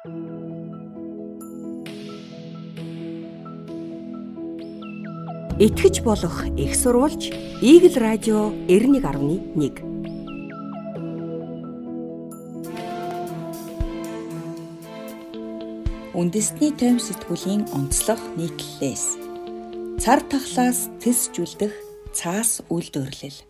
Итгэж болох их сурвалж Игэл радио 91.1 Үндэсний тоом сэтгүүлийн онцлог нийтлэлээс. Цар тахлаас тэсжүүлдэх цаас үйлдвэрлэл.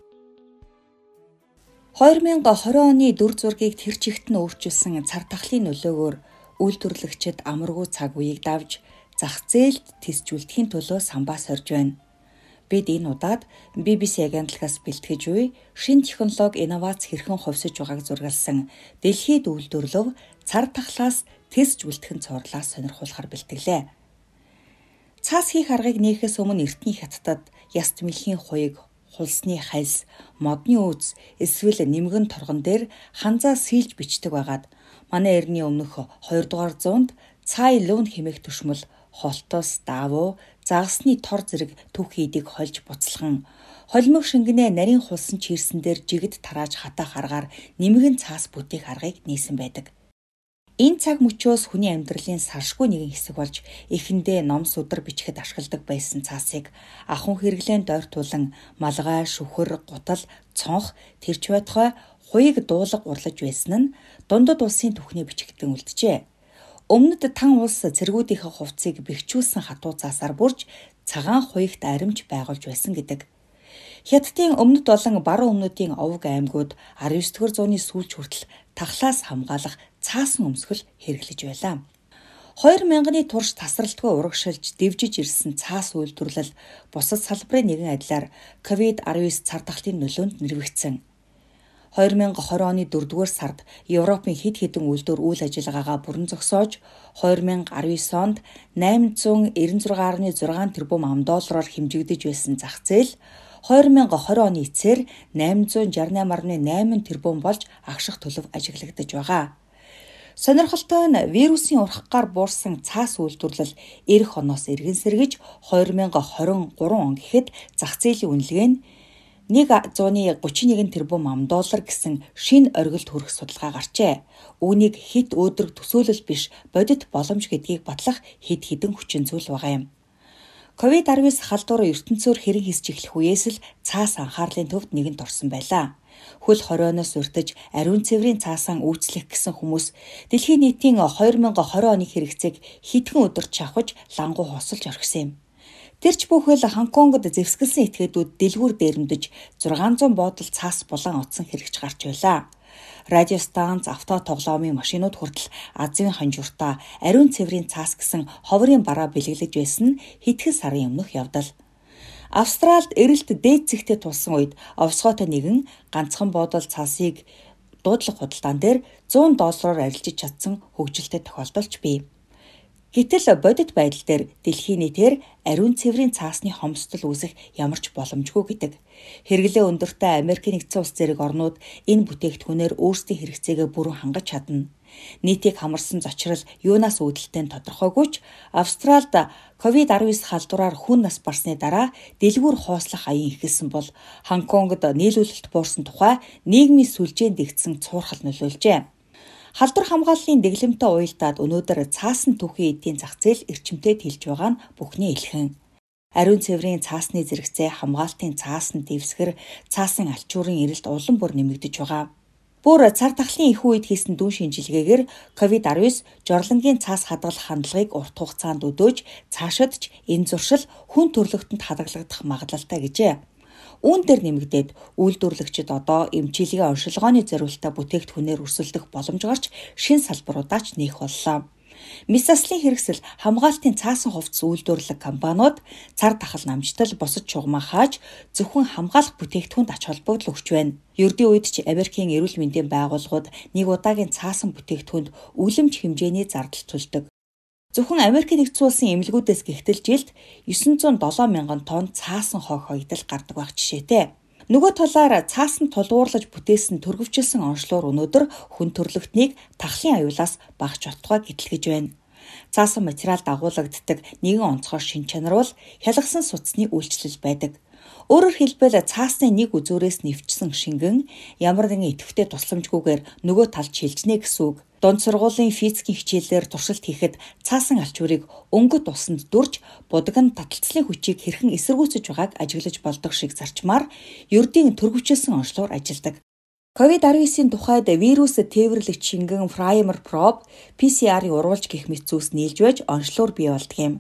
2020 оны дүр зургийг тэр чигт нь өөрчилсөн цар тахлын нөлөөгөөр үйлдвэрлэгчид амаргүй цаг үеийг давж зах зээлд тэсжүүлдэхийн төлөө самбаа сорж байна. Бид энэ удаад BBC агентлагаас бэлтгэж буй шин технологи инновац хэрхэн хувьсаж байгааг зургалсан дэлхийд үйлдвэрлэв цар тахлаас тэсжүүлдэхэн цуурлаас сонирхуулахар бэлтгэлээ. Цаас хийх аргыг нээхээс өмнө эртний хятадд яст мэлхийн хуйг, хулсны хальс, модны үүс эсвэл нэмгэн торгон дээр ханзаа сийлж бичдэг байгаад манай эртний өмнөх 2 дугаар зуунд цай лун хэмээх төшмөл холтос, давуу, загасны тор зэрэг түүх хийдийг хольж буцалхан холимог шингэнэ нарийн хулсан чирсэн дээр жигд тарааж хатаах аргаар нэмгэн цаас бүтээх аргыг нээсэн байдаг. Энэ цаг мөчөөс хүний амьдралын салшгүй нэгэн хэсэг болж эхэндээ ном судар бичихэд ашигладаг байсан цаасыг ахун хэрэглээнд ойртуулан малгай, шүхэр, гутал, цонх, тэрч байтугай хуйг дуулга урлаж байсан нь дундад улсын түвхний бичигдэн үлджээ. Өмнөд тан улс цэргүүдийнхээ хувцсыг бэхжүүлсэн хатуу цаасаар бүрж цагаан хуйгт аримж байгуулж байсан гэдэг. Хятадын өмнөд болон баруун өмнөдийн овг аймагуд 19-р зууны сүүлч хүртэл тахлаас хамгаалах цаасан өмсгөл хэрэглэж байлаа. 2000-ны турш тасралтгүй урагшилж дэвжиж ирсэн цаас үйлдвэрлэл бусад салбарын нэгэн адилаар COVID-19 цар тахлын нөлөөнд нэрвэгдсэн. 2020 оны 4-р сард Европын хэд хэдэн үйлдвэр үйл ажиллагаагаа бүрэн зогсоож 2019 онд 896.6 тэрбум ам доллараар хэмжигдэж байсан зах зээл 2020 оны эцээр 868.8 тэрбум болж агших төлөв ажиглагдаж байгаа. Сонирхолтой нь вирусын урхагаар буурсан цаас үйлдвэрлэл эх оноос эргэн сэргэж 2023 он гэхэд зах зээлийн үнэлгээ нь 1.131 тэрбум ам доллар гэсэн шинэ оргилд хүрэх судалгаа гарчээ. Үүнийг хэд өөдрөг төсөөлөл биш бодит боломж гэдгийг батлах хэд хэдэн хүчин зүйл байгаа юм. Ковид-19 халдвар ертөнцөөр хэрэг хийсч эхлэх үеэс л цаас анхаарлын төвд нэгэнт орсон байлаа. Хөл хорионоос уртаж ариун цэврийн цаасаа үүслэх гэсэн хүмүүс дэлхийн нийтийн 2020 оны хэрэгцээг хэдхэн өдөр чавхаж лангуу хосолж орхисон юм. Тэрч бүхэл Хонконгод зэвсгэлсэн этгээдүүд дэлгүүр дээрэмдэж 600 буудал цаас булан утсан хэрэгч гарч байлаа. Радио станц, авто тоглоомын машинууд хүртэл Азийн хонжууртаа ариун цэврийн цаас гэсэн ховрын бараа бэлгэлж байсан нь хэдхэн сарын өмнөх явдал. Австралид эрэлт дээд зэгтээ тулсан үед овсгоотой нэгэн ганцхан буудал цаасыг дуудлага худалдаан дээр 100 доллараар арилжиж чадсан хөгжилтэй тохиолдолч бий. Гэтэл бодит байдал дээр дэлхийн нийтээр ариун цэврийн цаасны хомсдол үүсэх ямар ч боломжгүй гэдэг. Хэрэглээ өндөртэй Америк нэгдсэн улс зэрэг орнууд энэ бүтээгдэхүүнээр өөрсдийн хэрэгцээгээ бүрэн хангаж чадна. Нийтийг хамарсан зочрол юунаас үүдэлтэй нь тодорхойгүй ч Австралид COVID-19 халдвараар хүн нас барсны дараа дэлгүүр хоослох аян ихэлсэн бол Хонконгод нийлүүлэлт буурсан тухай нийгмийн сүлжээнд дэгдсэн цуурхал нөлөөлжээ. Халдвар хамгааллын дэглэмтэй уялдаад өнөөдөр цаасан түүхийн эдийн зах зээл эрчимтэй тэлж байгаа нь бүхний илхэн. Ариун цэврийн цаасны зэрэгцээ хамгаалтын цаасан дэвсгэр цаасан алчуурын эрэлт улам бүр нэмэгдэж байгаа. Бүр цар тахлын их үед хийсэн дүн шинжилгээгээр COVID-19 жорлонгийн цаас хадгалах хандлагыг урт хугацаанд өдөөж цаашид ч энэ зуршил хүн төрлөختөнд хадгалагдах магадлалтай гэжээ. Үүн дээр нэмэгдээд үйлдвэрлэгчид одоо эмчилгээ оншилгооны зориулалтаа бүтээгдэхүүнээр өрсөлдөх боломж гарч шин салбаруудаа ч нээх боллоо. Мисаслын хэрэгсэл хамгаалтын цаасан хувцс үйлдвэрлэх компаниуд цар тахал намжтал босод чугмаа хааж зөвхөн хамгаалах бүтээгдэхүүнд ач холбогдол өгч байна. Ердийн үед ч Америкийн эрүүл мэндийн байгууллагууд нэг удаагийн цаасан бүтээгдэхүүнд үлэмж хэмжээний зардал төлдөг. Зөвхөн Америк нэгдсэн улсын эмнэлгүүдээс гихтэл жилд 907 мянган тонн цаасан хог хоёдол гардаг байх жишээтэй. Нөгөө талаар цаасан тулгуурлаж бүтээсэн төрөвчлсөн онцлоор өнөөдөр хүн төрлөختнийг тахлын аюулаас багч отгоо гэдэлгэж байна. Цаасан материал дагуулгаддаг нэгэн онцгой шин чанар бол хялгсан судасны үйлчлэл байдаг. Өөрөөр хэлбэл цаасны нэг үзүүрээс нэвчсэн шингэн ямар нэгэн идэвхтэй тусламжгүйгээр нөгөө талд шилжнэ гэсэн үг. Дунд сургуулийн физикийн хичээлээр туршилт хийхэд цаасан алчуурыг өнгөт усанд дүрж будаг нь таталцлын хүчийг хэрхэн эсэргүүцэж байгааг ажиглаж болдог шиг зарчмаар ердийн төрөвчлсөн онцлогоор ажилладаг. COVID-19-ийн тухайд вирус тээвэрлэгч шингэн Primer Probe PCR-ыг урвалж гих мэт зүйлс нийлж байж онцлогоор бий болдог юм.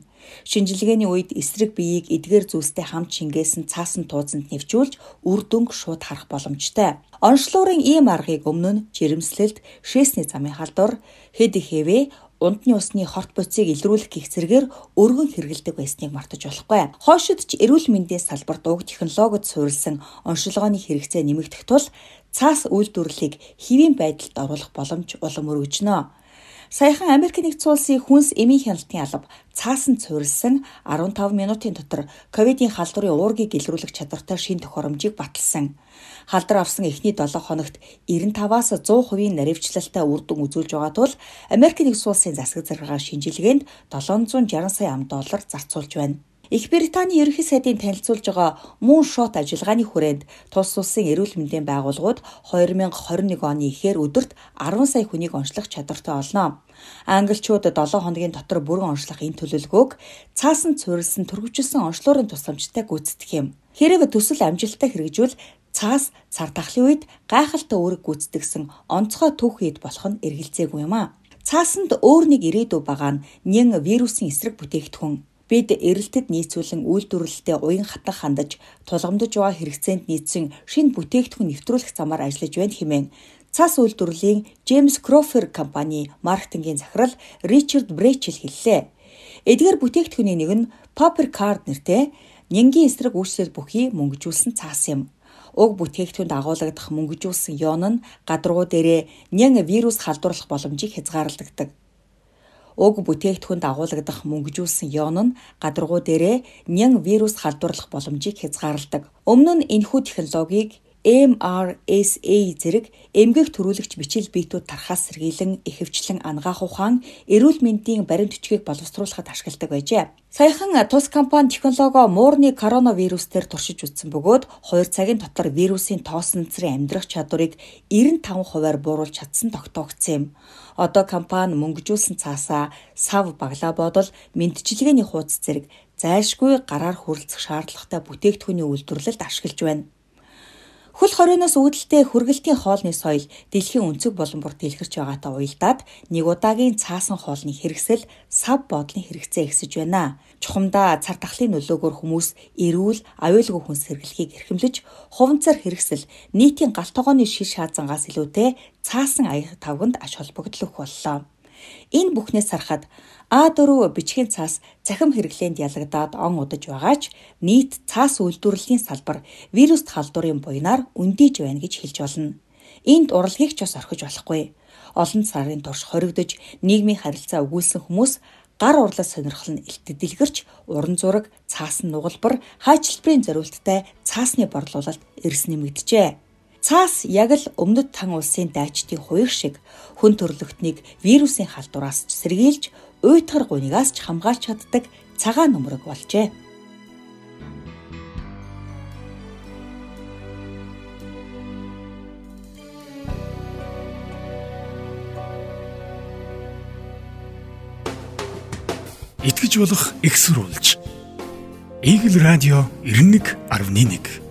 Шинжилгээний үед эсрэг биеийг эдгээр зүйлстэй хамт шингээсэн цаасан туудсанд нэвчүүлж үр дүнг шууд харах боломжтой. Онцлогын ийм аргыг өмнө нь жирэмслэлд, шээсний замын халдвар, хэд ихэвээ ундны усны хорт боцыг илрүүлэх гих зэргээр өргөн хэрэгэлдэг байсныг мартаж болохгүй. Хойшид ч эрүүл мэндийн салбарт уг технологид суурилсан онцлогооны хэрэгцээ нэмэгдэх тул цаас үйлдвэрлэлийг хэвийн байдалд оруулах боломж улам өргөжнө. Саяхан Америк нэгдсэн улсын хүнс эмийн хяналтын алба цаасан цуурилсан 15 минутын дотор ковидын халдварын уургийг илрүүлэх чадвартай шин тохиромжийг баталсан. Халдар авсан эхний 7 хоногт 95-аас 100% наривчлалтай үр дүн үзүүлж байгаа тул Америк нэгдсэн улсын засаг захиргаа шинжилгээнд 760 сая ам доллар зарцуулж байна. Их Британий ерөнхий сайдын танилцуулж байгаа мөн шот ажиллагааны хүрээнд тус улсын эрүүл мэндийн байгууллагууд 2021 оны ихээр өдөрт 10 сая хүнийг онцлох чадвартай олно. Англичууд 7 хоногийн дотор бүрэн онцлох энэ төлөвлөгөөг цаасан цуурилсан төрөвчлсөн онцлогын тусламжтай гүйцэтгэх юм. Хэрэг төсөл амжилттай хэрэгжүүл цаас цар тахлын үед гайхалтай үүрэг гүйцэтгсэн онцгой түүх хэд болох нь эргэлзээгүй юм а. Цаасанд өөр нэг ирээдүй байгаа нь нэн вирусын эсрэг бүтээгдэхүүн Бид эрэлтэд нийцүүлэн үйлдвэрлэлтэд уян хатан хандаж тулгамдж байгаа хэрэгцээнд нийцсэн шинэ бүтээгдэхүүн нэвтрүүлэх замаар ажиллаж байна хэмээн цас үйлдвэрлэлийн James Cropher компани маркетингийн захирал Ричард Брэчел хэллээ. Эдгээр бүтээгдэхүүний нэг нь Paper Card нэртэй нянгийн эсрэг үйлчлэл бүхий мөнгөжүүлсэн цаас юм. Уг бүтээгдэхүүнд агуулгадах мөнгөжүүлсэн йон нь гадаргуу дээрээ нян вирус халдварлах боломжийг хязгаарлагддаг уг бүтээгдэхүүнд агуулгадах мөнгөжүүлсэн йон нь гадаргуу дээрээ нян вирус халдварлах боломжийг хязгаарладаг. Өмнө нь энэхүү технологиг MRSA зэрэг эмгэг төрүүлэгч бичил биетүүд тархаас сэргийлэн ихэвчлэн ангаах ухаан эрүүл мэндийн баримт бичгийг боловсруулахад ашигладаг байжээ. Саяхан тус компани технологи муурны коронавирус дээр туршиж үзсэн бөгөөд 2 цагийн дотор вирусын тоосонцрын амьдрах чадварыг 95%-аар бууруулж чадсан тогтоогдсон юм. Одоо компани мөнгөжүүлсэн цаасаа сав баглаа бодол мэдчилгээний хуудас зэрэг зайлшгүй гараар хүрэлцэх шаардлагатай бүтээгдэхүүний үйлдвэрлэлд ашиглаж байна. Хөл хорионоос үүдэлтэй хүргэлтийн хоолны соёл дэлхийн өнцөг болон бүрт дэлгэрч байгаатай уялдаад нэг удаагийн цаасан хоолны хэрэгсэл сав бодлын хэрэгцээ ихсэж байна. Чухамдаа цар тахлын нөлөөгөөр хүмүүс эрүүл, аюулгүй хүнс сэргэлхийг эрхэмлэж, хуванцар хэрэгсэл нийтийн галт тогооны шил шаазангаас илүүтэй цаасан аяг тавганд аж холбогдол өгөх боллоо. Энэ бүхнээс харахад А4 бичгийн цаас цахим хэрэглээнд ялагдаад он удаж байгаа ч нийт цаас үйлдвэрлэлийн салбар вируст халдварын буйнаар өндийж байна гэж хэлж болно. Энд урлагийг ч бас орхиж болохгүй. Олон сарын турш хоригдож нийгмийн харилцаа өгүүлсэн хүмүүс гар урлал сонирхол нь илтдэлгэрч уран зураг, цаасан нугалбар, хайчилбарын зориулттай цаасны борлуулалт эрс нэмэгдэжээ. Цаас яг л өмнөд тан улсын дайчдын хуйх шиг хүн төрлөختнийг вирусын халдвараас сэргийлж уйтгар гунигаас ч хамгаалж чаддаг цагаан нөмрөг болжээ. итгэж болох экссурулж. Игэл радио 91.1